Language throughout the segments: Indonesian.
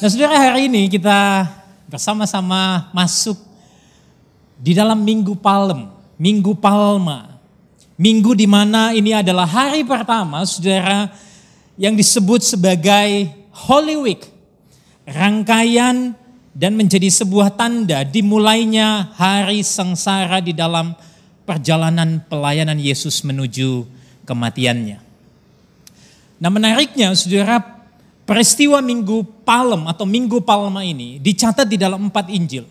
Nah saudara hari ini kita bersama-sama masuk di dalam Minggu Palem, Minggu Palma. Minggu di mana ini adalah hari pertama saudara yang disebut sebagai Holy Week. Rangkaian dan menjadi sebuah tanda dimulainya hari sengsara di dalam perjalanan pelayanan Yesus menuju kematiannya. Nah menariknya saudara peristiwa Minggu Palem atau Minggu Palma ini dicatat di dalam empat Injil.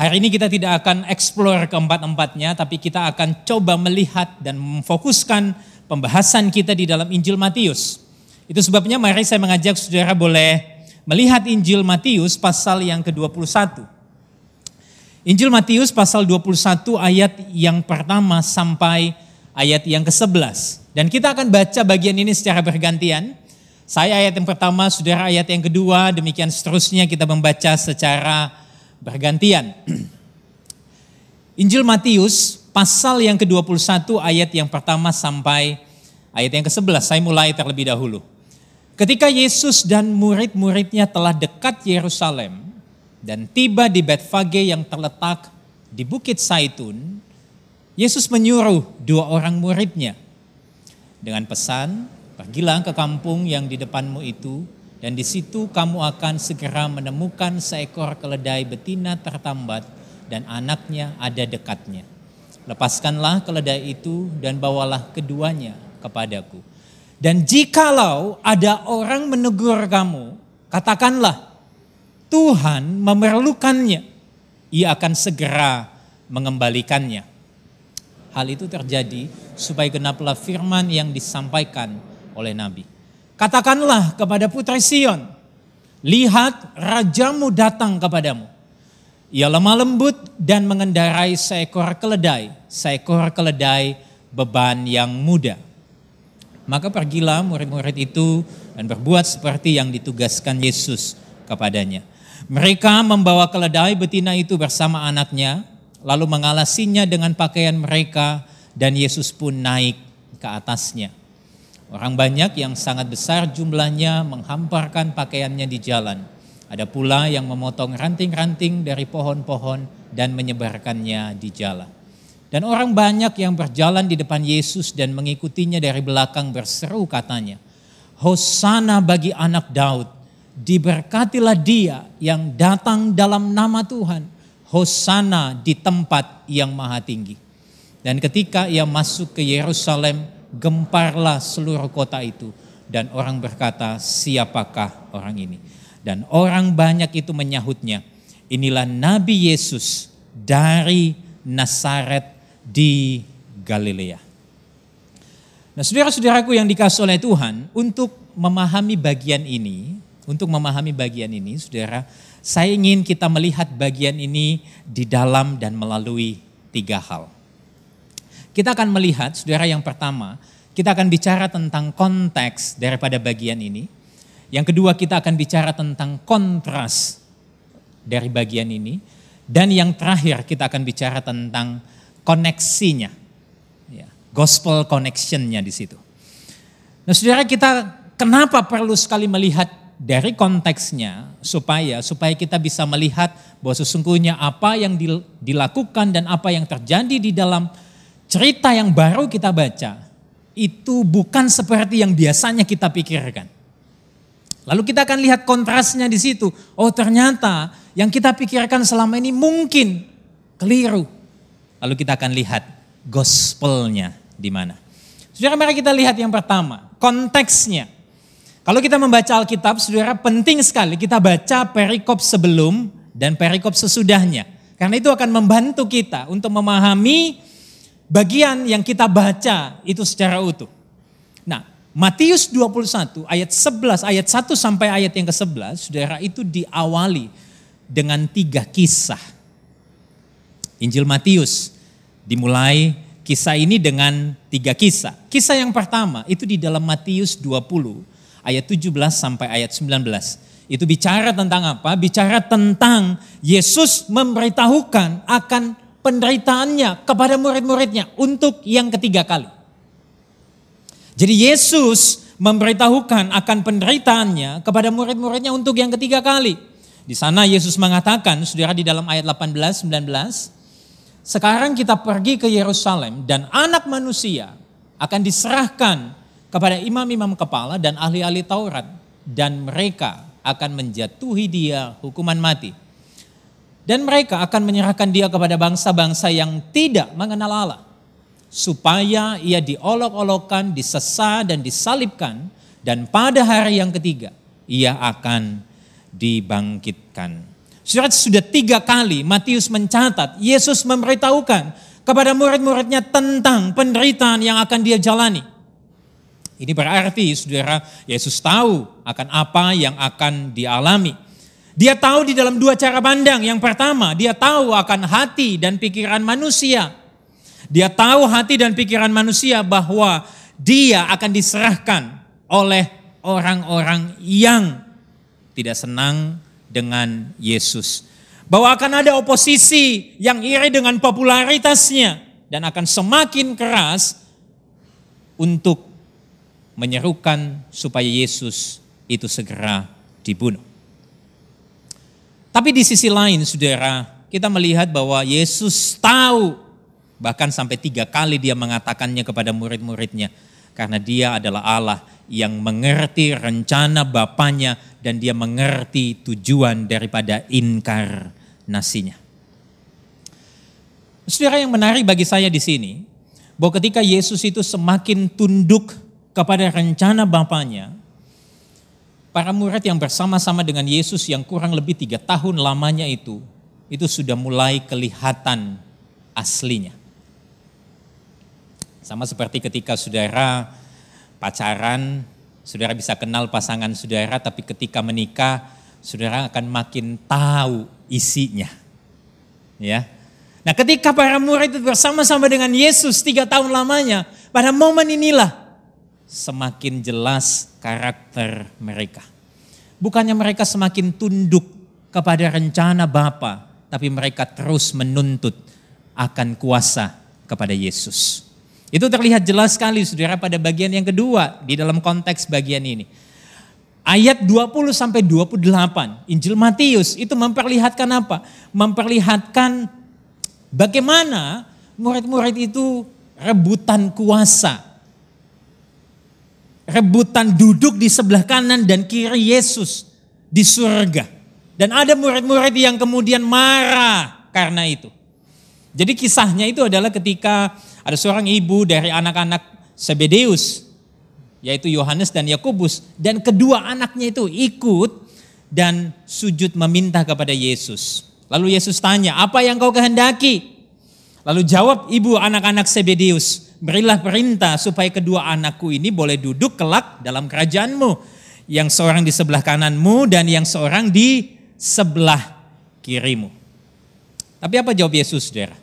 Hari ini kita tidak akan eksplor keempat-empatnya, tapi kita akan coba melihat dan memfokuskan pembahasan kita di dalam Injil Matius. Itu sebabnya mari saya mengajak saudara boleh melihat Injil Matius pasal yang ke-21. Injil Matius pasal 21 ayat yang pertama sampai ayat yang ke-11. Dan kita akan baca bagian ini secara bergantian. Saya ayat yang pertama, saudara ayat yang kedua, demikian seterusnya kita membaca secara bergantian. Injil Matius pasal yang ke-21 ayat yang pertama sampai ayat yang ke-11. Saya mulai terlebih dahulu. Ketika Yesus dan murid-muridnya telah dekat Yerusalem dan tiba di Betfage yang terletak di Bukit Saitun, Yesus menyuruh dua orang muridnya dengan pesan, Pergilah ke kampung yang di depanmu itu, dan di situ kamu akan segera menemukan seekor keledai betina tertambat dan anaknya ada dekatnya. Lepaskanlah keledai itu dan bawalah keduanya kepadaku. Dan jikalau ada orang menegur kamu, katakanlah, Tuhan memerlukannya. Ia akan segera mengembalikannya. Hal itu terjadi supaya genaplah firman yang disampaikan oleh Nabi. Katakanlah kepada putri Sion, lihat rajamu datang kepadamu. Ia lemah lembut dan mengendarai seekor keledai, seekor keledai beban yang muda. Maka pergilah murid-murid itu dan berbuat seperti yang ditugaskan Yesus kepadanya. Mereka membawa keledai betina itu bersama anaknya, lalu mengalasinya dengan pakaian mereka, dan Yesus pun naik ke atasnya. Orang banyak yang sangat besar jumlahnya menghamparkan pakaiannya di jalan. Ada pula yang memotong ranting-ranting dari pohon-pohon dan menyebarkannya di jalan. Dan orang banyak yang berjalan di depan Yesus dan mengikutinya dari belakang berseru katanya, Hosana bagi anak Daud, diberkatilah dia yang datang dalam nama Tuhan, Hosana di tempat yang maha tinggi. Dan ketika ia masuk ke Yerusalem, gemparlah seluruh kota itu. Dan orang berkata, siapakah orang ini? Dan orang banyak itu menyahutnya, inilah Nabi Yesus dari Nazaret di Galilea. Nah saudara-saudaraku yang dikasih oleh Tuhan, untuk memahami bagian ini, untuk memahami bagian ini, saudara, saya ingin kita melihat bagian ini di dalam dan melalui tiga hal. Kita akan melihat, saudara yang pertama, kita akan bicara tentang konteks daripada bagian ini. Yang kedua kita akan bicara tentang kontras dari bagian ini. Dan yang terakhir kita akan bicara tentang koneksinya. Ya, gospel connectionnya di situ. Nah saudara kita kenapa perlu sekali melihat dari konteksnya supaya supaya kita bisa melihat bahwa sesungguhnya apa yang dilakukan dan apa yang terjadi di dalam cerita yang baru kita baca itu bukan seperti yang biasanya kita pikirkan. Lalu kita akan lihat kontrasnya di situ. Oh ternyata yang kita pikirkan selama ini mungkin keliru. Lalu kita akan lihat gospelnya di mana. Saudara mari kita lihat yang pertama, konteksnya. Kalau kita membaca Alkitab, saudara penting sekali kita baca perikop sebelum dan perikop sesudahnya. Karena itu akan membantu kita untuk memahami bagian yang kita baca itu secara utuh. Nah, Matius 21 ayat 11, ayat 1 sampai ayat yang ke-11, saudara itu diawali dengan tiga kisah. Injil Matius dimulai kisah ini dengan tiga kisah. Kisah yang pertama itu di dalam Matius 20 ayat 17 sampai ayat 19. Itu bicara tentang apa? Bicara tentang Yesus memberitahukan akan penderitaannya kepada murid-muridnya untuk yang ketiga kali. Jadi Yesus memberitahukan akan penderitaannya kepada murid-muridnya untuk yang ketiga kali. Di sana Yesus mengatakan, saudara di dalam ayat 18, 19, sekarang kita pergi ke Yerusalem dan anak manusia akan diserahkan kepada imam-imam kepala dan ahli-ahli Taurat dan mereka akan menjatuhi dia hukuman mati. Dan mereka akan menyerahkan dia kepada bangsa-bangsa yang tidak mengenal Allah supaya ia diolok-olokkan, disesa dan disalibkan dan pada hari yang ketiga ia akan dibangkitkan. Surat sudah tiga kali Matius mencatat, Yesus memberitahukan kepada murid-muridnya tentang penderitaan yang akan dia jalani. Ini berarti saudara Yesus tahu akan apa yang akan dialami. Dia tahu di dalam dua cara pandang. Yang pertama, dia tahu akan hati dan pikiran manusia. Dia tahu hati dan pikiran manusia bahwa dia akan diserahkan oleh orang-orang yang tidak senang dengan Yesus. Bahwa akan ada oposisi yang iri dengan popularitasnya dan akan semakin keras untuk menyerukan supaya Yesus itu segera dibunuh. Tapi di sisi lain saudara, kita melihat bahwa Yesus tahu Bahkan sampai tiga kali dia mengatakannya kepada murid-muridnya. Karena dia adalah Allah yang mengerti rencana Bapaknya dan dia mengerti tujuan daripada inkarnasinya. Saudara yang menarik bagi saya di sini, bahwa ketika Yesus itu semakin tunduk kepada rencana Bapaknya, para murid yang bersama-sama dengan Yesus yang kurang lebih tiga tahun lamanya itu, itu sudah mulai kelihatan aslinya. Sama seperti ketika saudara pacaran, saudara bisa kenal pasangan saudara, tapi ketika menikah, saudara akan makin tahu isinya. Ya. Nah ketika para murid itu bersama-sama dengan Yesus tiga tahun lamanya, pada momen inilah semakin jelas karakter mereka. Bukannya mereka semakin tunduk kepada rencana Bapa, tapi mereka terus menuntut akan kuasa kepada Yesus. Itu terlihat jelas sekali saudara pada bagian yang kedua di dalam konteks bagian ini. Ayat 20 sampai 28 Injil Matius itu memperlihatkan apa? Memperlihatkan bagaimana murid-murid itu rebutan kuasa. Rebutan duduk di sebelah kanan dan kiri Yesus di surga. Dan ada murid-murid yang kemudian marah karena itu. Jadi kisahnya itu adalah ketika ada seorang ibu dari anak-anak Sebedeus, yaitu Yohanes dan Yakobus, dan kedua anaknya itu ikut dan sujud meminta kepada Yesus. Lalu Yesus tanya, apa yang kau kehendaki? Lalu jawab ibu anak-anak Sebedeus, berilah perintah supaya kedua anakku ini boleh duduk kelak dalam kerajaanmu. Yang seorang di sebelah kananmu dan yang seorang di sebelah kirimu. Tapi apa jawab Yesus, saudara?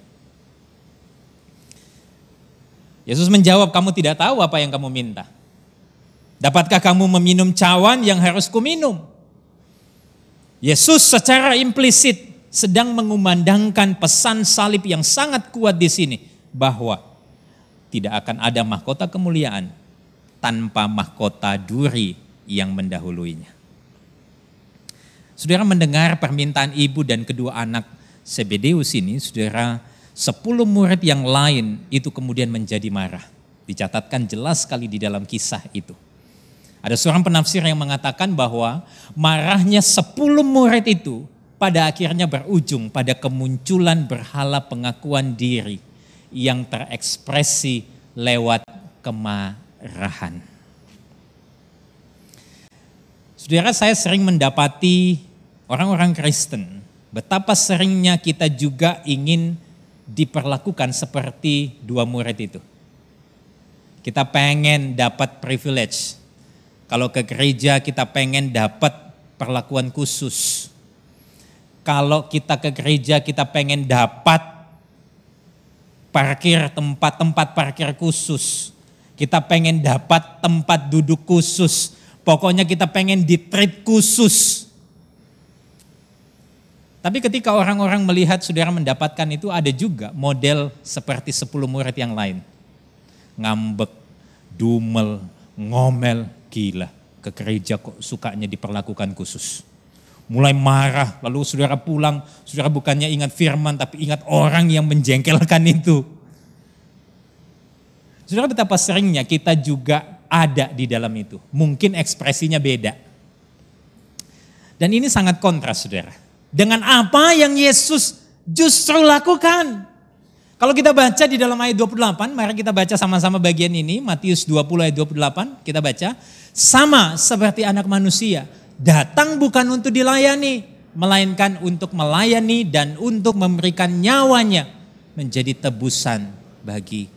Yesus menjawab, kamu tidak tahu apa yang kamu minta. Dapatkah kamu meminum cawan yang harus kuminum? Yesus secara implisit sedang mengumandangkan pesan salib yang sangat kuat di sini. Bahwa tidak akan ada mahkota kemuliaan tanpa mahkota duri yang mendahuluinya. Saudara mendengar permintaan ibu dan kedua anak Sebedeus ini, saudara Sepuluh murid yang lain itu kemudian menjadi marah. Dicatatkan jelas sekali di dalam kisah itu. Ada seorang penafsir yang mengatakan bahwa marahnya sepuluh murid itu pada akhirnya berujung pada kemunculan berhala pengakuan diri yang terekspresi lewat kemarahan. Saudara saya sering mendapati orang-orang Kristen, betapa seringnya kita juga ingin diperlakukan seperti dua murid itu. Kita pengen dapat privilege. Kalau ke gereja kita pengen dapat perlakuan khusus. Kalau kita ke gereja kita pengen dapat parkir tempat-tempat parkir khusus. Kita pengen dapat tempat duduk khusus. Pokoknya kita pengen di treat khusus. Tapi ketika orang-orang melihat saudara mendapatkan itu ada juga model seperti sepuluh murid yang lain. Ngambek, dumel, ngomel, gila. Ke gereja kok sukanya diperlakukan khusus. Mulai marah, lalu saudara pulang, saudara bukannya ingat firman, tapi ingat orang yang menjengkelkan itu. Saudara betapa seringnya kita juga ada di dalam itu. Mungkin ekspresinya beda. Dan ini sangat kontras saudara. Dengan apa yang Yesus justru lakukan. Kalau kita baca di dalam ayat 28, mari kita baca sama-sama bagian ini, Matius 20 ayat 28, kita baca. Sama seperti anak manusia, datang bukan untuk dilayani, melainkan untuk melayani dan untuk memberikan nyawanya menjadi tebusan bagi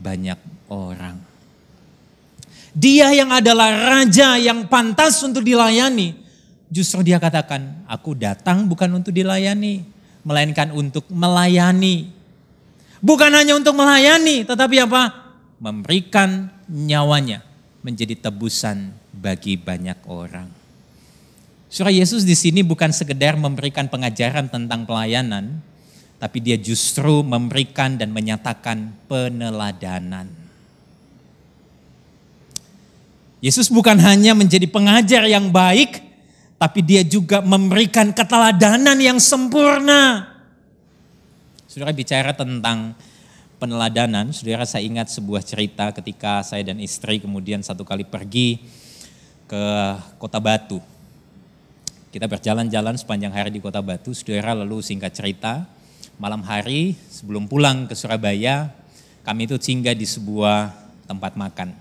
banyak orang. Dia yang adalah raja yang pantas untuk dilayani, justru dia katakan, aku datang bukan untuk dilayani, melainkan untuk melayani Bukan hanya untuk melayani, tetapi apa? Memberikan nyawanya menjadi tebusan bagi banyak orang. Surah Yesus di sini bukan sekedar memberikan pengajaran tentang pelayanan, tapi dia justru memberikan dan menyatakan peneladanan. Yesus bukan hanya menjadi pengajar yang baik, tapi dia juga memberikan keteladanan yang sempurna. Saudara bicara tentang peneladanan, saudara saya ingat sebuah cerita ketika saya dan istri kemudian satu kali pergi ke kota Batu. Kita berjalan-jalan sepanjang hari di kota Batu, saudara lalu singkat cerita, malam hari sebelum pulang ke Surabaya, kami itu singgah di sebuah tempat makan.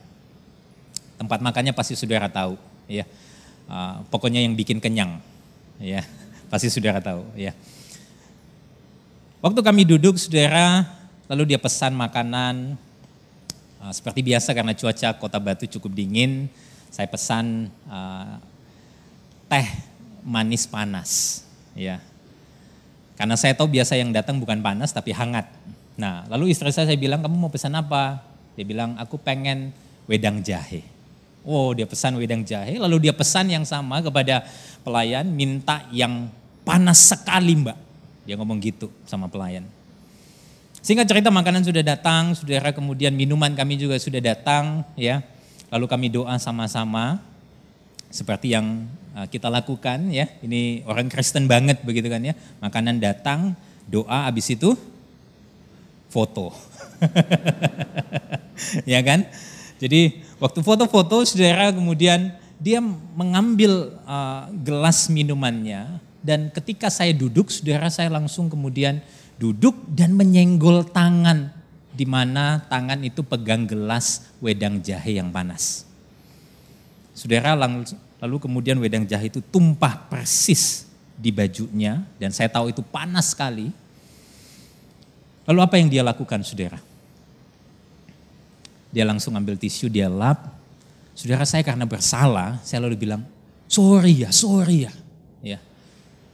Tempat makannya pasti saudara tahu, ya. Uh, pokoknya yang bikin kenyang, ya. Pasti saudara tahu, ya. Waktu kami duduk, saudara, lalu dia pesan makanan. Uh, seperti biasa karena cuaca kota Batu cukup dingin, saya pesan uh, teh manis panas. Ya, karena saya tahu biasa yang datang bukan panas tapi hangat. Nah, lalu istri saya saya bilang, kamu mau pesan apa? Dia bilang, aku pengen wedang jahe. Oh, dia pesan wedang jahe, lalu dia pesan yang sama kepada pelayan, minta yang panas sekali mbak. Dia ngomong gitu sama pelayan. Singkat cerita makanan sudah datang, saudara kemudian minuman kami juga sudah datang ya. Lalu kami doa sama-sama seperti yang uh, kita lakukan ya. Ini orang Kristen banget begitu kan ya. Makanan datang, doa habis itu foto. ya kan? Jadi waktu foto-foto saudara kemudian dia mengambil uh, gelas minumannya dan ketika saya duduk, saudara saya langsung kemudian duduk dan menyenggol tangan di mana tangan itu pegang gelas wedang jahe yang panas. Saudara lalu kemudian wedang jahe itu tumpah persis di bajunya dan saya tahu itu panas sekali. Lalu apa yang dia lakukan saudara? Dia langsung ambil tisu, dia lap. Saudara saya karena bersalah, saya lalu bilang, sorry ya, sorry ya. Ya,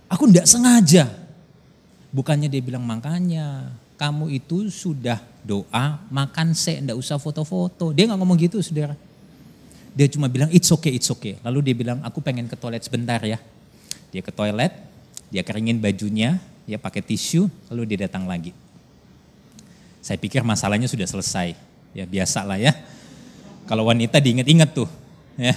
Aku tidak sengaja. Bukannya dia bilang makanya kamu itu sudah doa, makan saya tidak usah foto-foto. Dia nggak ngomong gitu saudara. Dia cuma bilang it's okay, it's okay. Lalu dia bilang aku pengen ke toilet sebentar ya. Dia ke toilet, dia keringin bajunya, dia pakai tisu, lalu dia datang lagi. Saya pikir masalahnya sudah selesai. Ya biasa lah ya. Kalau wanita diingat-ingat tuh. Ya.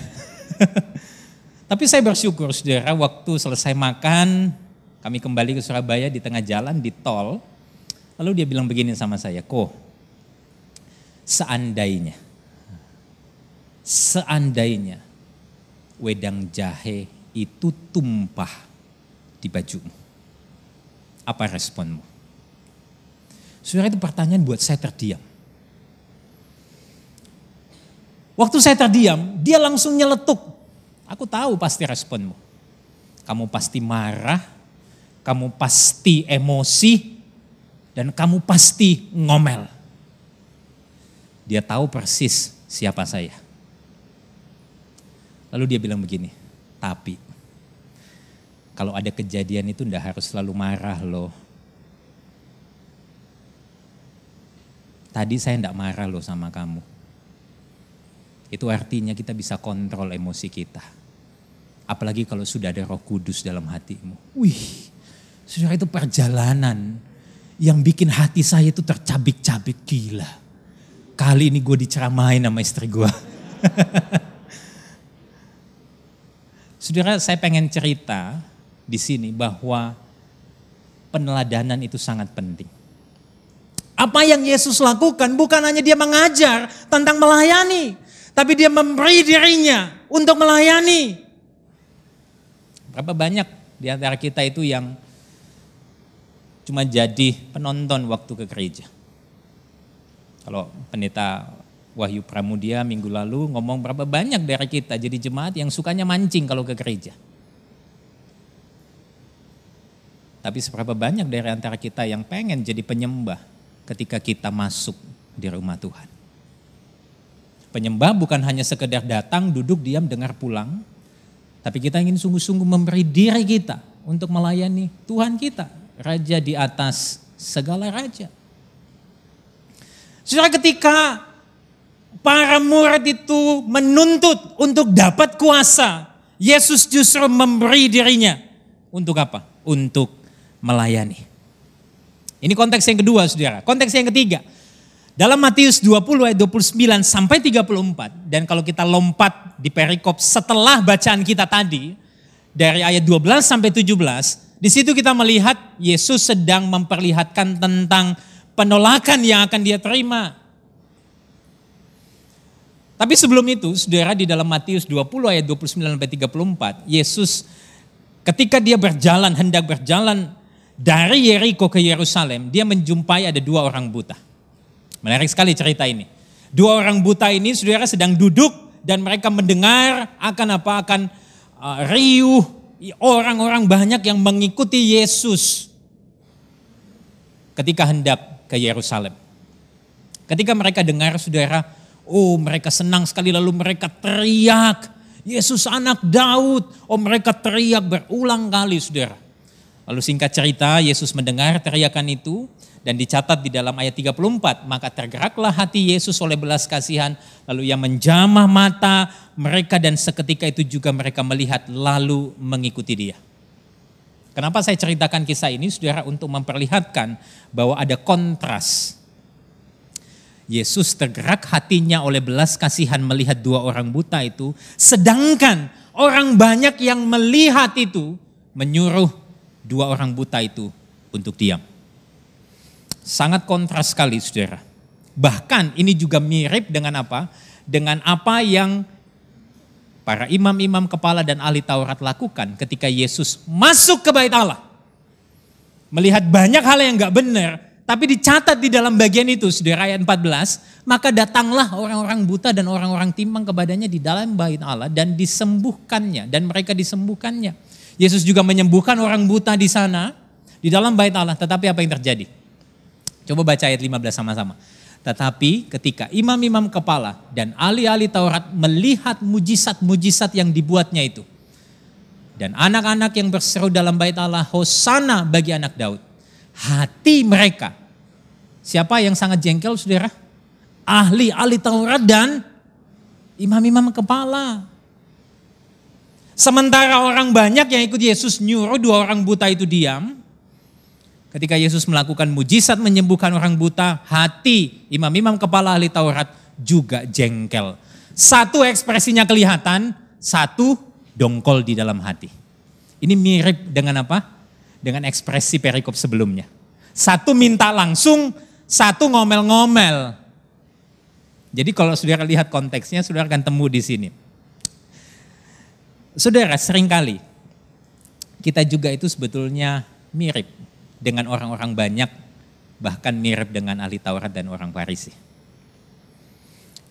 Tapi saya bersyukur saudara waktu selesai makan, kami kembali ke Surabaya di tengah jalan di tol. Lalu dia bilang begini sama saya, kok seandainya, seandainya wedang jahe itu tumpah di bajumu. Apa responmu? Saudara itu pertanyaan buat saya terdiam. Waktu saya terdiam, dia langsung nyeletuk. Aku tahu pasti responmu. Kamu pasti marah, kamu pasti emosi, dan kamu pasti ngomel. Dia tahu persis siapa saya. Lalu dia bilang begini, tapi kalau ada kejadian itu ndak harus selalu marah loh. Tadi saya ndak marah loh sama kamu itu artinya kita bisa kontrol emosi kita. Apalagi kalau sudah ada roh kudus dalam hatimu. Wih, saudara itu perjalanan yang bikin hati saya itu tercabik-cabik gila. Kali ini gue diceramain sama istri gue. Saudara, saya pengen cerita di sini bahwa peneladanan itu sangat penting. Apa yang Yesus lakukan bukan hanya dia mengajar tentang melayani, tapi dia memberi dirinya untuk melayani. Berapa banyak di antara kita itu yang cuma jadi penonton waktu ke gereja. Kalau pendeta Wahyu Pramudia minggu lalu ngomong berapa banyak dari kita jadi jemaat yang sukanya mancing kalau ke gereja. Tapi seberapa banyak dari antara kita yang pengen jadi penyembah ketika kita masuk di rumah Tuhan. Penyembah bukan hanya sekedar datang, duduk, diam, dengar, pulang. Tapi kita ingin sungguh-sungguh memberi diri kita untuk melayani Tuhan kita. Raja di atas segala raja. Sudah ketika para murid itu menuntut untuk dapat kuasa, Yesus justru memberi dirinya. Untuk apa? Untuk melayani. Ini konteks yang kedua saudara. Konteks yang ketiga. Dalam Matius 20 ayat 29 sampai 34. Dan kalau kita lompat di perikop setelah bacaan kita tadi. Dari ayat 12 sampai 17. Di situ kita melihat Yesus sedang memperlihatkan tentang penolakan yang akan dia terima. Tapi sebelum itu, saudara di dalam Matius 20 ayat 29 sampai 34, Yesus ketika dia berjalan, hendak berjalan dari Yeriko ke Yerusalem, dia menjumpai ada dua orang buta. Menarik sekali cerita ini. Dua orang buta ini saudara sedang duduk dan mereka mendengar akan apa akan uh, riuh orang-orang banyak yang mengikuti Yesus ketika hendak ke Yerusalem. Ketika mereka dengar saudara, oh mereka senang sekali lalu mereka teriak, Yesus anak Daud. Oh mereka teriak berulang kali saudara. Lalu singkat cerita, Yesus mendengar teriakan itu dan dicatat di dalam ayat 34. Maka tergeraklah hati Yesus oleh belas kasihan, lalu ia menjamah mata mereka dan seketika itu juga mereka melihat lalu mengikuti dia. Kenapa saya ceritakan kisah ini, saudara, untuk memperlihatkan bahwa ada kontras. Yesus tergerak hatinya oleh belas kasihan melihat dua orang buta itu, sedangkan orang banyak yang melihat itu menyuruh dua orang buta itu untuk diam. Sangat kontras sekali saudara. Bahkan ini juga mirip dengan apa? Dengan apa yang para imam-imam kepala dan ahli Taurat lakukan ketika Yesus masuk ke bait Allah. Melihat banyak hal yang gak benar, tapi dicatat di dalam bagian itu, saudara ayat 14, maka datanglah orang-orang buta dan orang-orang timbang kepadanya di dalam bait Allah dan disembuhkannya, dan mereka disembuhkannya. Yesus juga menyembuhkan orang buta di sana, di dalam bait Allah. Tetapi apa yang terjadi? Coba baca ayat 15 sama-sama. Tetapi ketika imam-imam kepala dan ahli-ahli Taurat melihat mujizat-mujizat yang dibuatnya itu. Dan anak-anak yang berseru dalam bait Allah, Hosana bagi anak Daud. Hati mereka. Siapa yang sangat jengkel saudara? Ahli-ahli Taurat dan imam-imam kepala. Sementara orang banyak yang ikut Yesus nyuruh dua orang buta itu diam. Ketika Yesus melakukan mujizat menyembuhkan orang buta, hati imam-imam kepala ahli Taurat juga jengkel. Satu ekspresinya kelihatan, satu dongkol di dalam hati. Ini mirip dengan apa? Dengan ekspresi perikop sebelumnya. Satu minta langsung, satu ngomel-ngomel. Jadi kalau saudara lihat konteksnya, saudara akan temu di sini. Saudara, sering kali kita juga itu sebetulnya mirip dengan orang-orang banyak, bahkan mirip dengan ahli Taurat dan orang Farisi.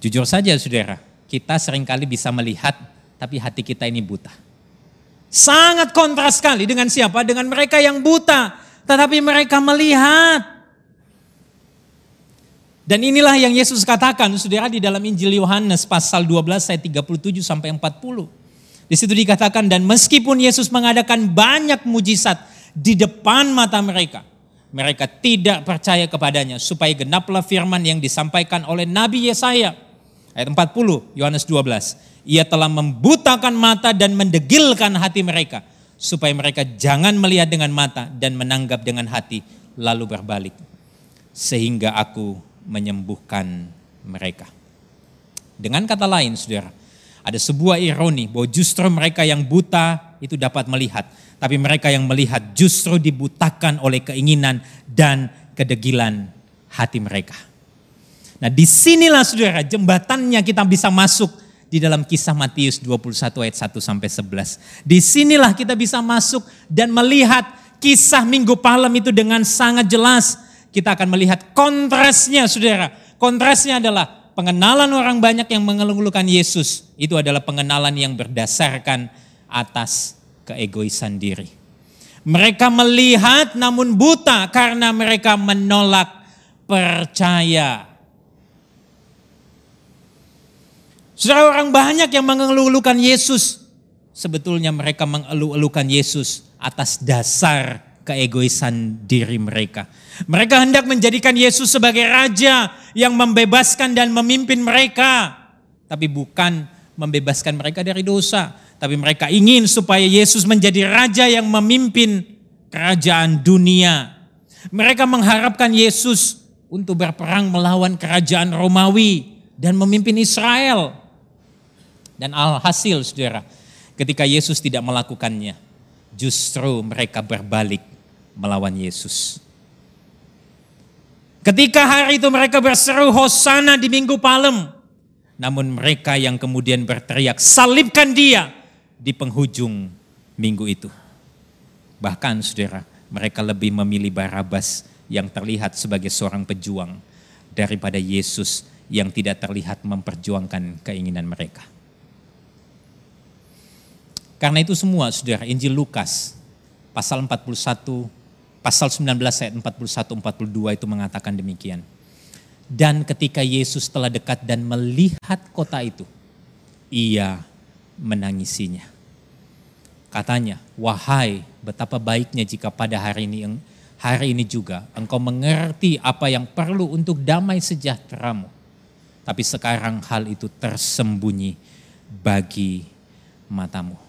Jujur saja saudara, kita sering kali bisa melihat, tapi hati kita ini buta. Sangat kontras sekali dengan siapa? Dengan mereka yang buta, tetapi mereka melihat. Dan inilah yang Yesus katakan, saudara, di dalam Injil Yohanes pasal 12 ayat 37 sampai 40. Di situ dikatakan dan meskipun Yesus mengadakan banyak mujizat di depan mata mereka, mereka tidak percaya kepadanya supaya genaplah firman yang disampaikan oleh Nabi Yesaya. Ayat 40 Yohanes 12. Ia telah membutakan mata dan mendegilkan hati mereka supaya mereka jangan melihat dengan mata dan menanggap dengan hati lalu berbalik sehingga aku menyembuhkan mereka. Dengan kata lain, saudara, ada sebuah ironi bahwa justru mereka yang buta itu dapat melihat, tapi mereka yang melihat justru dibutakan oleh keinginan dan kedegilan hati mereka. Nah di sinilah saudara jembatannya kita bisa masuk di dalam kisah Matius 21 ayat 1 sampai 11. Di sinilah kita bisa masuk dan melihat kisah minggu palem itu dengan sangat jelas. Kita akan melihat kontrasnya saudara. Kontrasnya adalah pengenalan orang banyak yang mengeluhkan Yesus. Itu adalah pengenalan yang berdasarkan atas keegoisan diri. Mereka melihat namun buta karena mereka menolak percaya Saudara orang banyak yang mengeluh-elukan Yesus. Sebetulnya mereka mengeluh-elukan Yesus atas dasar keegoisan diri mereka. Mereka hendak menjadikan Yesus sebagai raja yang membebaskan dan memimpin mereka. Tapi bukan membebaskan mereka dari dosa. Tapi mereka ingin supaya Yesus menjadi raja yang memimpin kerajaan dunia. Mereka mengharapkan Yesus untuk berperang melawan kerajaan Romawi dan memimpin Israel. Dan alhasil saudara, ketika Yesus tidak melakukannya, justru mereka berbalik melawan Yesus. Ketika hari itu mereka berseru Hosana di minggu palem. Namun mereka yang kemudian berteriak salibkan dia di penghujung minggu itu. Bahkan saudara, mereka lebih memilih Barabas yang terlihat sebagai seorang pejuang daripada Yesus yang tidak terlihat memperjuangkan keinginan mereka. Karena itu semua saudara Injil Lukas pasal 41, pasal 19 ayat 41, 42 itu mengatakan demikian. Dan ketika Yesus telah dekat dan melihat kota itu, ia menangisinya. Katanya, wahai betapa baiknya jika pada hari ini hari ini juga engkau mengerti apa yang perlu untuk damai sejahteramu. Tapi sekarang hal itu tersembunyi bagi matamu.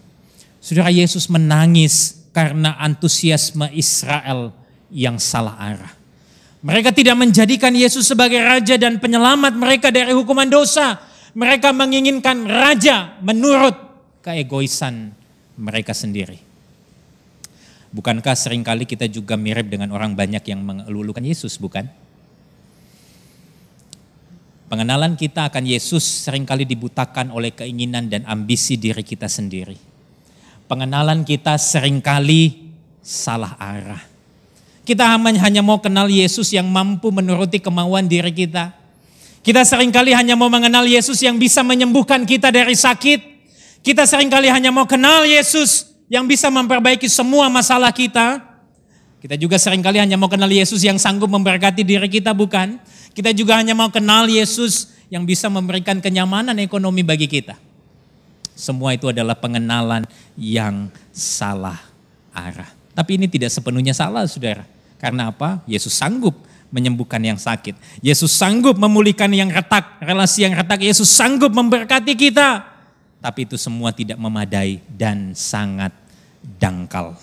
Saudara Yesus menangis karena antusiasme Israel yang salah arah. Mereka tidak menjadikan Yesus sebagai raja dan penyelamat mereka dari hukuman dosa. Mereka menginginkan raja menurut keegoisan mereka sendiri. Bukankah sering kali kita juga mirip dengan orang banyak yang mengelulukan Yesus, bukan? Pengenalan kita akan Yesus sering kali dibutakan oleh keinginan dan ambisi diri kita sendiri pengenalan kita sering kali salah arah. Kita hanya mau kenal Yesus yang mampu menuruti kemauan diri kita. Kita sering kali hanya mau mengenal Yesus yang bisa menyembuhkan kita dari sakit. Kita sering kali hanya mau kenal Yesus yang bisa memperbaiki semua masalah kita. Kita juga sering kali hanya mau kenal Yesus yang sanggup memberkati diri kita, bukan? Kita juga hanya mau kenal Yesus yang bisa memberikan kenyamanan ekonomi bagi kita. Semua itu adalah pengenalan yang salah arah. Tapi ini tidak sepenuhnya salah saudara. Karena apa? Yesus sanggup menyembuhkan yang sakit. Yesus sanggup memulihkan yang retak, relasi yang retak. Yesus sanggup memberkati kita. Tapi itu semua tidak memadai dan sangat dangkal.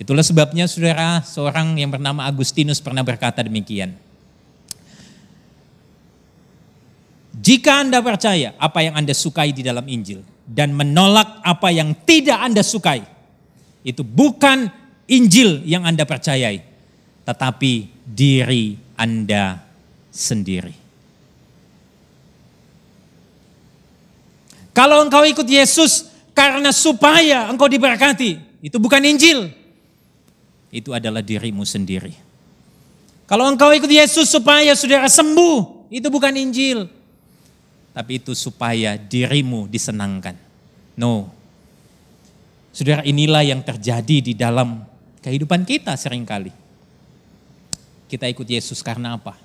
Itulah sebabnya saudara, seorang yang bernama Agustinus pernah berkata demikian. Jika Anda percaya apa yang Anda sukai di dalam Injil dan menolak apa yang tidak Anda sukai, itu bukan Injil yang Anda percayai, tetapi diri Anda sendiri. Kalau engkau ikut Yesus karena supaya engkau diberkati, itu bukan Injil. Itu adalah dirimu sendiri. Kalau engkau ikut Yesus supaya saudara sembuh, itu bukan Injil tapi itu supaya dirimu disenangkan. No. Saudara, inilah yang terjadi di dalam kehidupan kita sering kali. Kita ikut Yesus karena apa?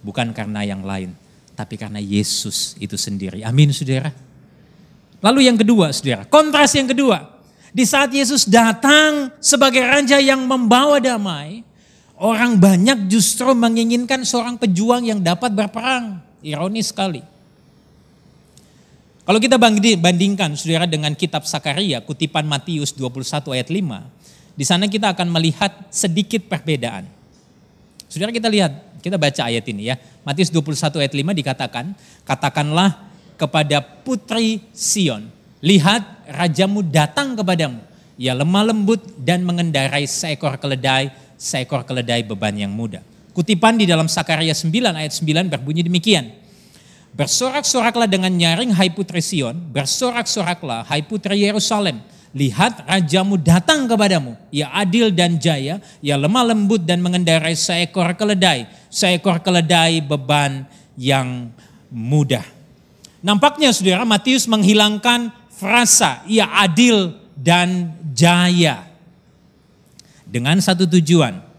Bukan karena yang lain, tapi karena Yesus itu sendiri. Amin, saudara. Lalu yang kedua, saudara, kontras yang kedua. Di saat Yesus datang sebagai raja yang membawa damai, orang banyak justru menginginkan seorang pejuang yang dapat berperang. Ironis sekali. Kalau kita bandingkan saudara dengan kitab Sakaria, kutipan Matius 21 ayat 5, di sana kita akan melihat sedikit perbedaan. Saudara kita lihat, kita baca ayat ini ya. Matius 21 ayat 5 dikatakan, katakanlah kepada putri Sion, lihat rajamu datang kepadamu. Ia lemah lembut dan mengendarai seekor keledai, seekor keledai beban yang muda. Kutipan di dalam Sakaria 9 ayat 9 berbunyi demikian. Bersorak-soraklah dengan nyaring hai putri Sion, bersorak-soraklah hai putri Yerusalem Lihat rajamu datang kepadamu, ia adil dan jaya, ia lemah lembut dan mengendarai seekor keledai, seekor keledai beban yang mudah. Nampaknya saudara Matius menghilangkan frasa ia adil dan jaya. Dengan satu tujuan.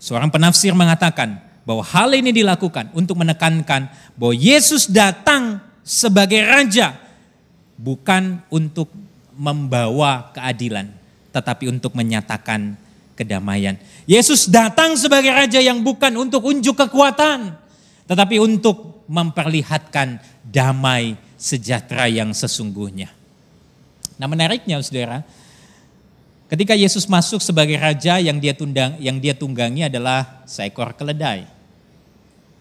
Seorang penafsir mengatakan bahwa hal ini dilakukan untuk menekankan bahwa Yesus datang sebagai raja bukan untuk membawa keadilan, tetapi untuk menyatakan kedamaian. Yesus datang sebagai raja yang bukan untuk unjuk kekuatan, tetapi untuk memperlihatkan damai sejahtera yang sesungguhnya. Nah, menariknya Saudara, ketika Yesus masuk sebagai raja yang dia tundang yang dia tunggangi adalah seekor keledai.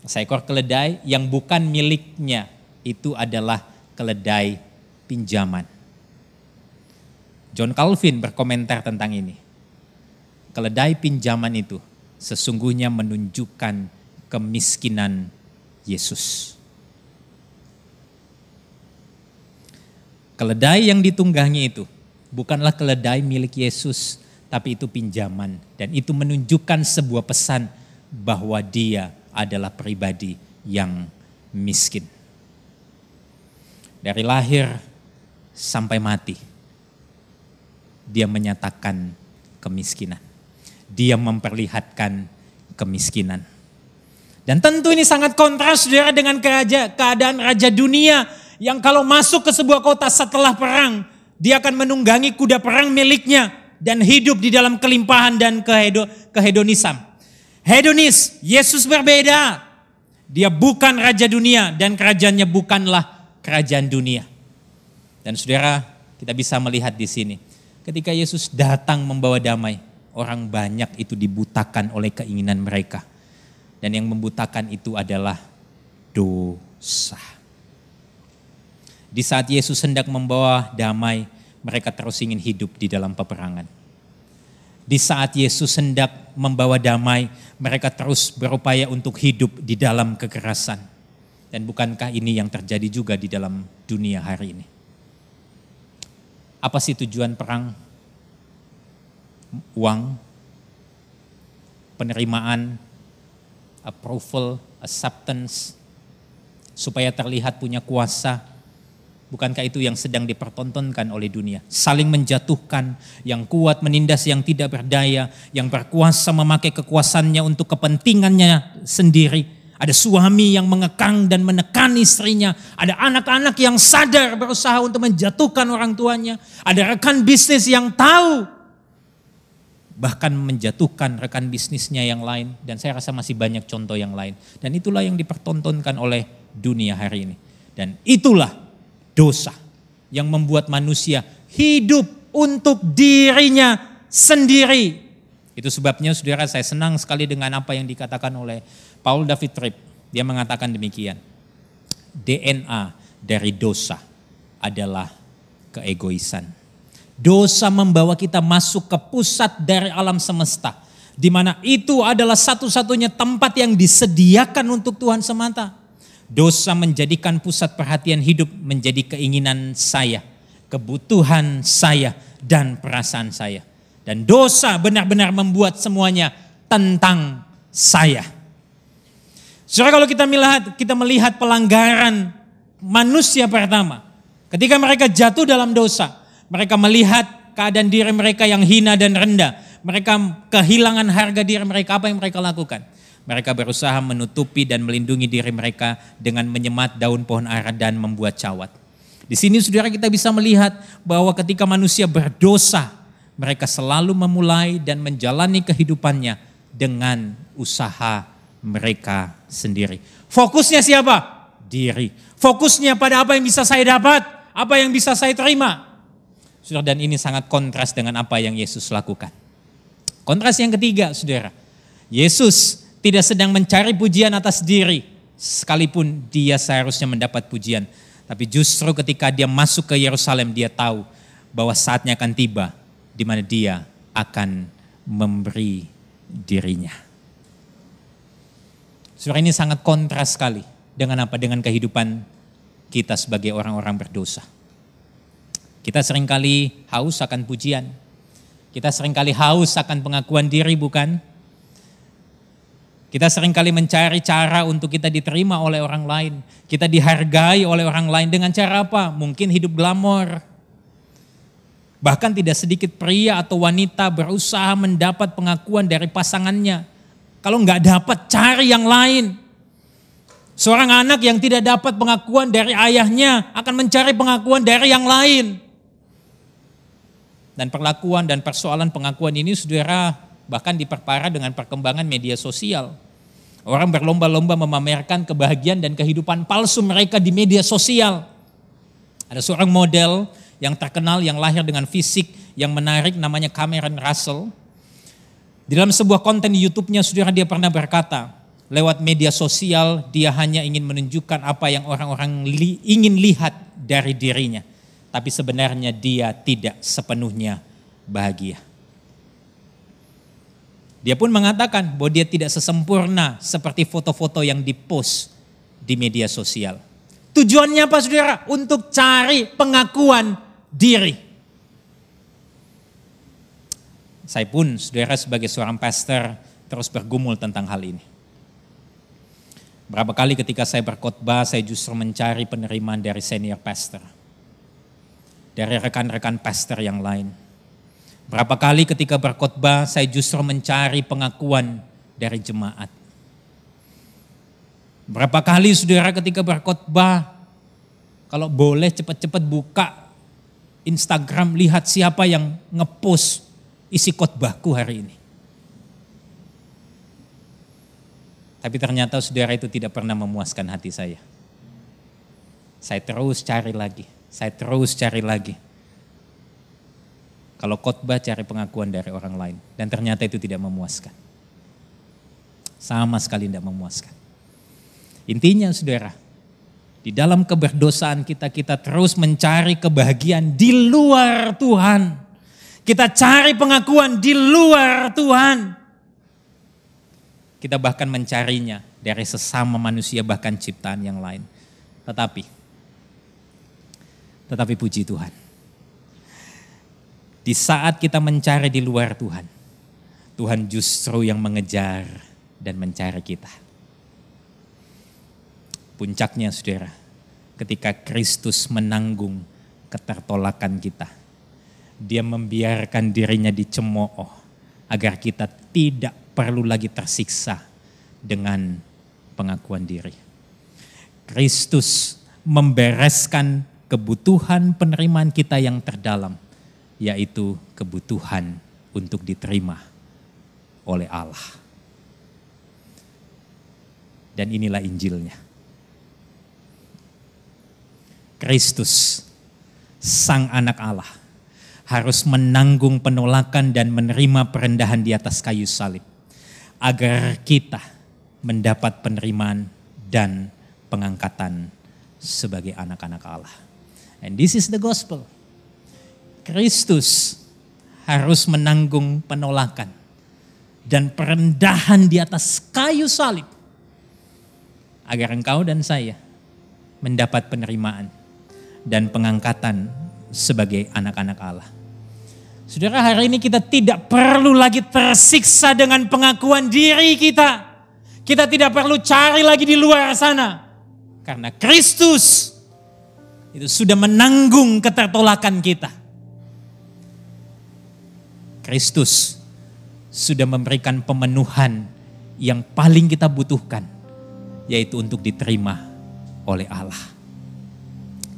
Seekor keledai yang bukan miliknya itu adalah keledai pinjaman. John Calvin berkomentar tentang ini. Keledai pinjaman itu sesungguhnya menunjukkan kemiskinan Yesus. Keledai yang ditunggangi itu bukanlah keledai milik Yesus, tapi itu pinjaman. Dan itu menunjukkan sebuah pesan bahwa dia adalah pribadi yang miskin. Dari lahir sampai mati, dia menyatakan kemiskinan. Dia memperlihatkan kemiskinan. Dan tentu ini sangat kontras dengan keadaan raja dunia yang kalau masuk ke sebuah kota setelah perang, dia akan menunggangi kuda perang miliknya dan hidup di dalam kelimpahan dan kehedo, kehedonisan. Hedonis, Yesus berbeda. Dia bukan raja dunia dan kerajaannya bukanlah kerajaan dunia. Dan saudara, kita bisa melihat di sini Ketika Yesus datang membawa damai, orang banyak itu dibutakan oleh keinginan mereka. Dan yang membutakan itu adalah dosa. Di saat Yesus hendak membawa damai, mereka terus ingin hidup di dalam peperangan. Di saat Yesus hendak membawa damai, mereka terus berupaya untuk hidup di dalam kekerasan. Dan bukankah ini yang terjadi juga di dalam dunia hari ini? Apa sih tujuan perang? Uang, penerimaan, approval, acceptance, supaya terlihat punya kuasa. Bukankah itu yang sedang dipertontonkan oleh dunia? Saling menjatuhkan, yang kuat menindas yang tidak berdaya, yang berkuasa memakai kekuasaannya untuk kepentingannya sendiri ada suami yang mengekang dan menekan istrinya. Ada anak-anak yang sadar berusaha untuk menjatuhkan orang tuanya. Ada rekan bisnis yang tahu bahkan menjatuhkan rekan bisnisnya yang lain. Dan saya rasa masih banyak contoh yang lain. Dan itulah yang dipertontonkan oleh dunia hari ini. Dan itulah dosa yang membuat manusia hidup untuk dirinya sendiri. Itu sebabnya saudara saya senang sekali dengan apa yang dikatakan oleh Paul David Tripp, dia mengatakan demikian. DNA dari dosa adalah keegoisan. Dosa membawa kita masuk ke pusat dari alam semesta. Di mana itu adalah satu-satunya tempat yang disediakan untuk Tuhan semata. Dosa menjadikan pusat perhatian hidup menjadi keinginan saya, kebutuhan saya, dan perasaan saya. Dan dosa benar-benar membuat semuanya tentang saya. Saudara kalau kita melihat kita melihat pelanggaran manusia pertama, ketika mereka jatuh dalam dosa, mereka melihat keadaan diri mereka yang hina dan rendah, mereka kehilangan harga diri mereka, apa yang mereka lakukan? Mereka berusaha menutupi dan melindungi diri mereka dengan menyemat daun pohon ara dan membuat cawat. Di sini saudara kita bisa melihat bahwa ketika manusia berdosa, mereka selalu memulai dan menjalani kehidupannya dengan usaha mereka sendiri. Fokusnya siapa? Diri. Fokusnya pada apa yang bisa saya dapat, apa yang bisa saya terima. Saudara, dan ini sangat kontras dengan apa yang Yesus lakukan. Kontras yang ketiga, saudara. Yesus tidak sedang mencari pujian atas diri, sekalipun dia seharusnya mendapat pujian. Tapi justru ketika dia masuk ke Yerusalem, dia tahu bahwa saatnya akan tiba di mana dia akan memberi dirinya. Surah ini sangat kontras sekali dengan apa? Dengan kehidupan kita sebagai orang-orang berdosa. Kita sering kali haus akan pujian. Kita sering kali haus akan pengakuan diri bukan? Kita sering kali mencari cara untuk kita diterima oleh orang lain. Kita dihargai oleh orang lain dengan cara apa? Mungkin hidup glamor. Bahkan tidak sedikit pria atau wanita berusaha mendapat pengakuan dari pasangannya. Kalau nggak dapat, cari yang lain. Seorang anak yang tidak dapat pengakuan dari ayahnya akan mencari pengakuan dari yang lain. Dan perlakuan dan persoalan pengakuan ini saudara bahkan diperparah dengan perkembangan media sosial. Orang berlomba-lomba memamerkan kebahagiaan dan kehidupan palsu mereka di media sosial. Ada seorang model yang terkenal yang lahir dengan fisik yang menarik namanya Cameron Russell. Di dalam sebuah konten di YouTube-nya saudara dia pernah berkata, lewat media sosial dia hanya ingin menunjukkan apa yang orang-orang li, ingin lihat dari dirinya. Tapi sebenarnya dia tidak sepenuhnya bahagia. Dia pun mengatakan bahwa dia tidak sesempurna seperti foto-foto yang dipost di media sosial. Tujuannya apa saudara? Untuk cari pengakuan diri. Saya pun saudara sebagai seorang pastor terus bergumul tentang hal ini. Berapa kali ketika saya berkhotbah saya justru mencari penerimaan dari senior pastor. Dari rekan-rekan pastor yang lain Berapa kali ketika berkhotbah saya justru mencari pengakuan dari jemaat. Berapa kali saudara ketika berkhotbah kalau boleh cepat-cepat buka Instagram lihat siapa yang ngepost isi khotbahku hari ini. Tapi ternyata saudara itu tidak pernah memuaskan hati saya. Saya terus cari lagi, saya terus cari lagi kalau khotbah cari pengakuan dari orang lain. Dan ternyata itu tidak memuaskan. Sama sekali tidak memuaskan. Intinya saudara, di dalam keberdosaan kita, kita terus mencari kebahagiaan di luar Tuhan. Kita cari pengakuan di luar Tuhan. Kita bahkan mencarinya dari sesama manusia bahkan ciptaan yang lain. Tetapi, tetapi puji Tuhan di saat kita mencari di luar Tuhan, Tuhan justru yang mengejar dan mencari kita. Puncaknya saudara, ketika Kristus menanggung ketertolakan kita. Dia membiarkan dirinya dicemooh agar kita tidak perlu lagi tersiksa dengan pengakuan diri. Kristus membereskan kebutuhan penerimaan kita yang terdalam yaitu kebutuhan untuk diterima oleh Allah. Dan inilah Injilnya. Kristus, Sang Anak Allah, harus menanggung penolakan dan menerima perendahan di atas kayu salib, agar kita mendapat penerimaan dan pengangkatan sebagai anak-anak Allah. And this is the gospel. Kristus harus menanggung penolakan dan perendahan di atas kayu salib agar engkau dan saya mendapat penerimaan dan pengangkatan sebagai anak-anak Allah. Saudara, hari ini kita tidak perlu lagi tersiksa dengan pengakuan diri kita. Kita tidak perlu cari lagi di luar sana. Karena Kristus itu sudah menanggung ketertolakan kita. Kristus sudah memberikan pemenuhan yang paling kita butuhkan, yaitu untuk diterima oleh Allah.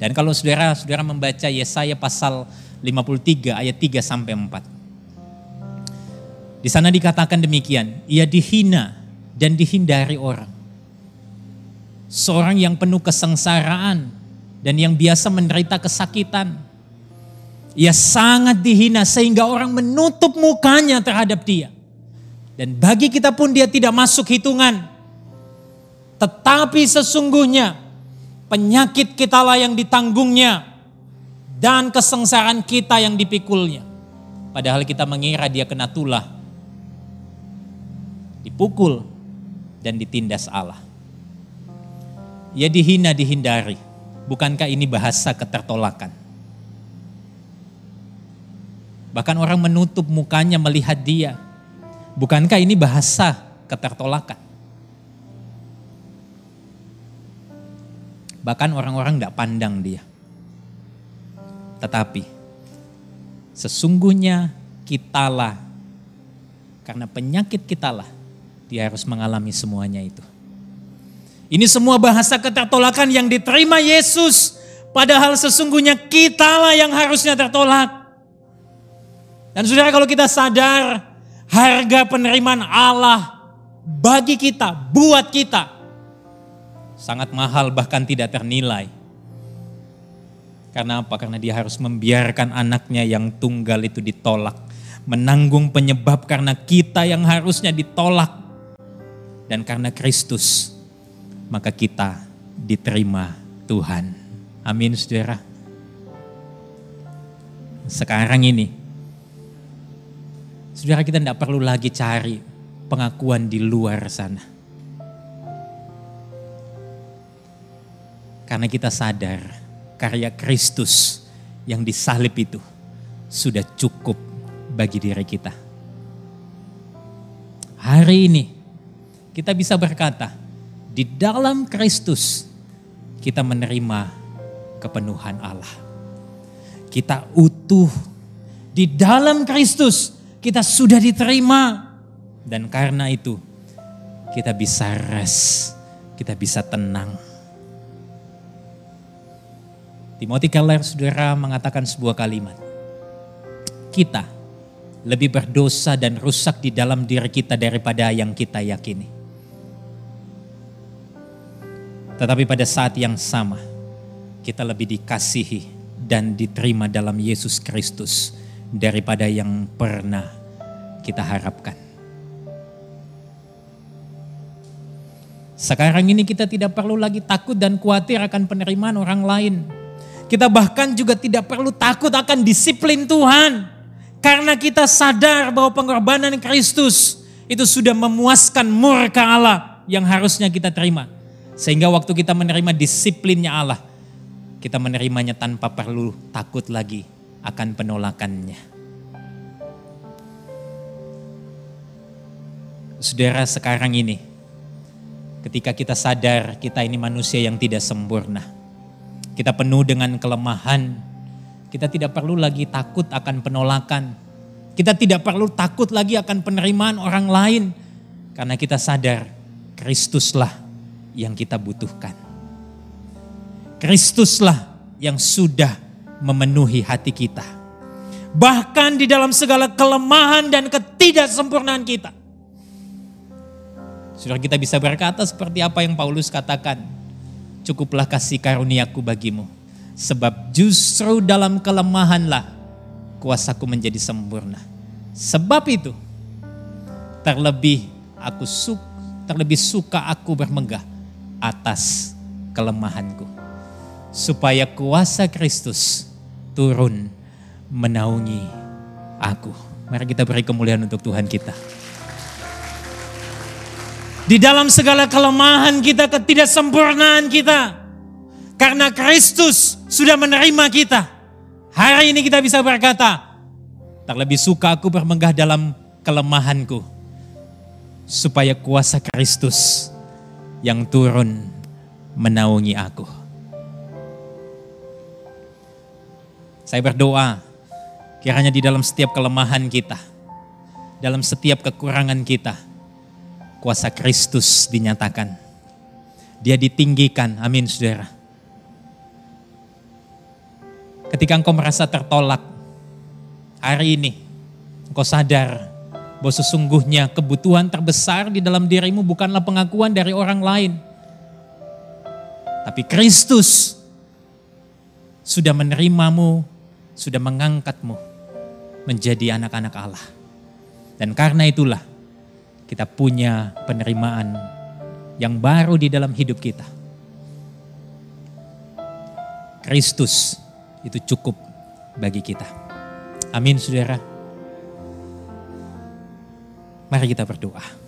Dan kalau saudara-saudara membaca Yesaya pasal 53 ayat 3 sampai 4. Di sana dikatakan demikian, ia dihina dan dihindari orang. Seorang yang penuh kesengsaraan dan yang biasa menderita kesakitan ia sangat dihina sehingga orang menutup mukanya terhadap dia. Dan bagi kita pun dia tidak masuk hitungan. Tetapi sesungguhnya penyakit kita lah yang ditanggungnya dan kesengsaraan kita yang dipikulnya. Padahal kita mengira dia kena tulah, dipukul dan ditindas Allah. Ia dihina dihindari. Bukankah ini bahasa ketertolakan? Bahkan orang menutup mukanya melihat dia. Bukankah ini bahasa ketertolakan? Bahkan orang-orang tidak pandang dia. Tetapi sesungguhnya kitalah karena penyakit kitalah dia harus mengalami semuanya itu. Ini semua bahasa ketertolakan yang diterima Yesus. Padahal sesungguhnya kitalah yang harusnya tertolak. Dan saudara kalau kita sadar harga penerimaan Allah bagi kita, buat kita, sangat mahal bahkan tidak ternilai. Karena apa? Karena dia harus membiarkan anaknya yang tunggal itu ditolak. Menanggung penyebab karena kita yang harusnya ditolak. Dan karena Kristus, maka kita diterima Tuhan. Amin saudara. Sekarang ini, Saudara kita tidak perlu lagi cari pengakuan di luar sana. Karena kita sadar karya Kristus yang disalib itu sudah cukup bagi diri kita. Hari ini kita bisa berkata, di dalam Kristus kita menerima kepenuhan Allah. Kita utuh di dalam Kristus kita sudah diterima. Dan karena itu kita bisa rest, kita bisa tenang. Timothy Keller saudara mengatakan sebuah kalimat. Kita lebih berdosa dan rusak di dalam diri kita daripada yang kita yakini. Tetapi pada saat yang sama, kita lebih dikasihi dan diterima dalam Yesus Kristus daripada yang pernah kita harapkan. Sekarang ini kita tidak perlu lagi takut dan khawatir akan penerimaan orang lain. Kita bahkan juga tidak perlu takut akan disiplin Tuhan. Karena kita sadar bahwa pengorbanan Kristus itu sudah memuaskan murka Allah yang harusnya kita terima. Sehingga waktu kita menerima disiplinnya Allah, kita menerimanya tanpa perlu takut lagi akan penolakannya. Saudara sekarang ini, ketika kita sadar kita ini manusia yang tidak sempurna, kita penuh dengan kelemahan, kita tidak perlu lagi takut akan penolakan, kita tidak perlu takut lagi akan penerimaan orang lain, karena kita sadar Kristuslah yang kita butuhkan. Kristuslah yang sudah memenuhi hati kita. Bahkan di dalam segala kelemahan dan ketidaksempurnaan kita. Sudah kita bisa berkata seperti apa yang Paulus katakan. Cukuplah kasih karuniaku bagimu. Sebab justru dalam kelemahanlah kuasaku menjadi sempurna. Sebab itu terlebih aku suka, terlebih suka aku bermegah atas kelemahanku. Supaya kuasa Kristus turun menaungi aku. Mari kita beri kemuliaan untuk Tuhan kita. Di dalam segala kelemahan kita, ketidaksempurnaan kita. Karena Kristus sudah menerima kita. Hari ini kita bisa berkata, tak lebih suka aku bermegah dalam kelemahanku. Supaya kuasa Kristus yang turun menaungi aku. Saya berdoa, kiranya di dalam setiap kelemahan kita, dalam setiap kekurangan kita, kuasa Kristus dinyatakan. Dia ditinggikan, amin saudara. Ketika engkau merasa tertolak, hari ini engkau sadar bahwa sesungguhnya kebutuhan terbesar di dalam dirimu bukanlah pengakuan dari orang lain. Tapi Kristus sudah menerimamu sudah mengangkatmu menjadi anak-anak Allah. Dan karena itulah kita punya penerimaan yang baru di dalam hidup kita. Kristus itu cukup bagi kita. Amin saudara. Mari kita berdoa.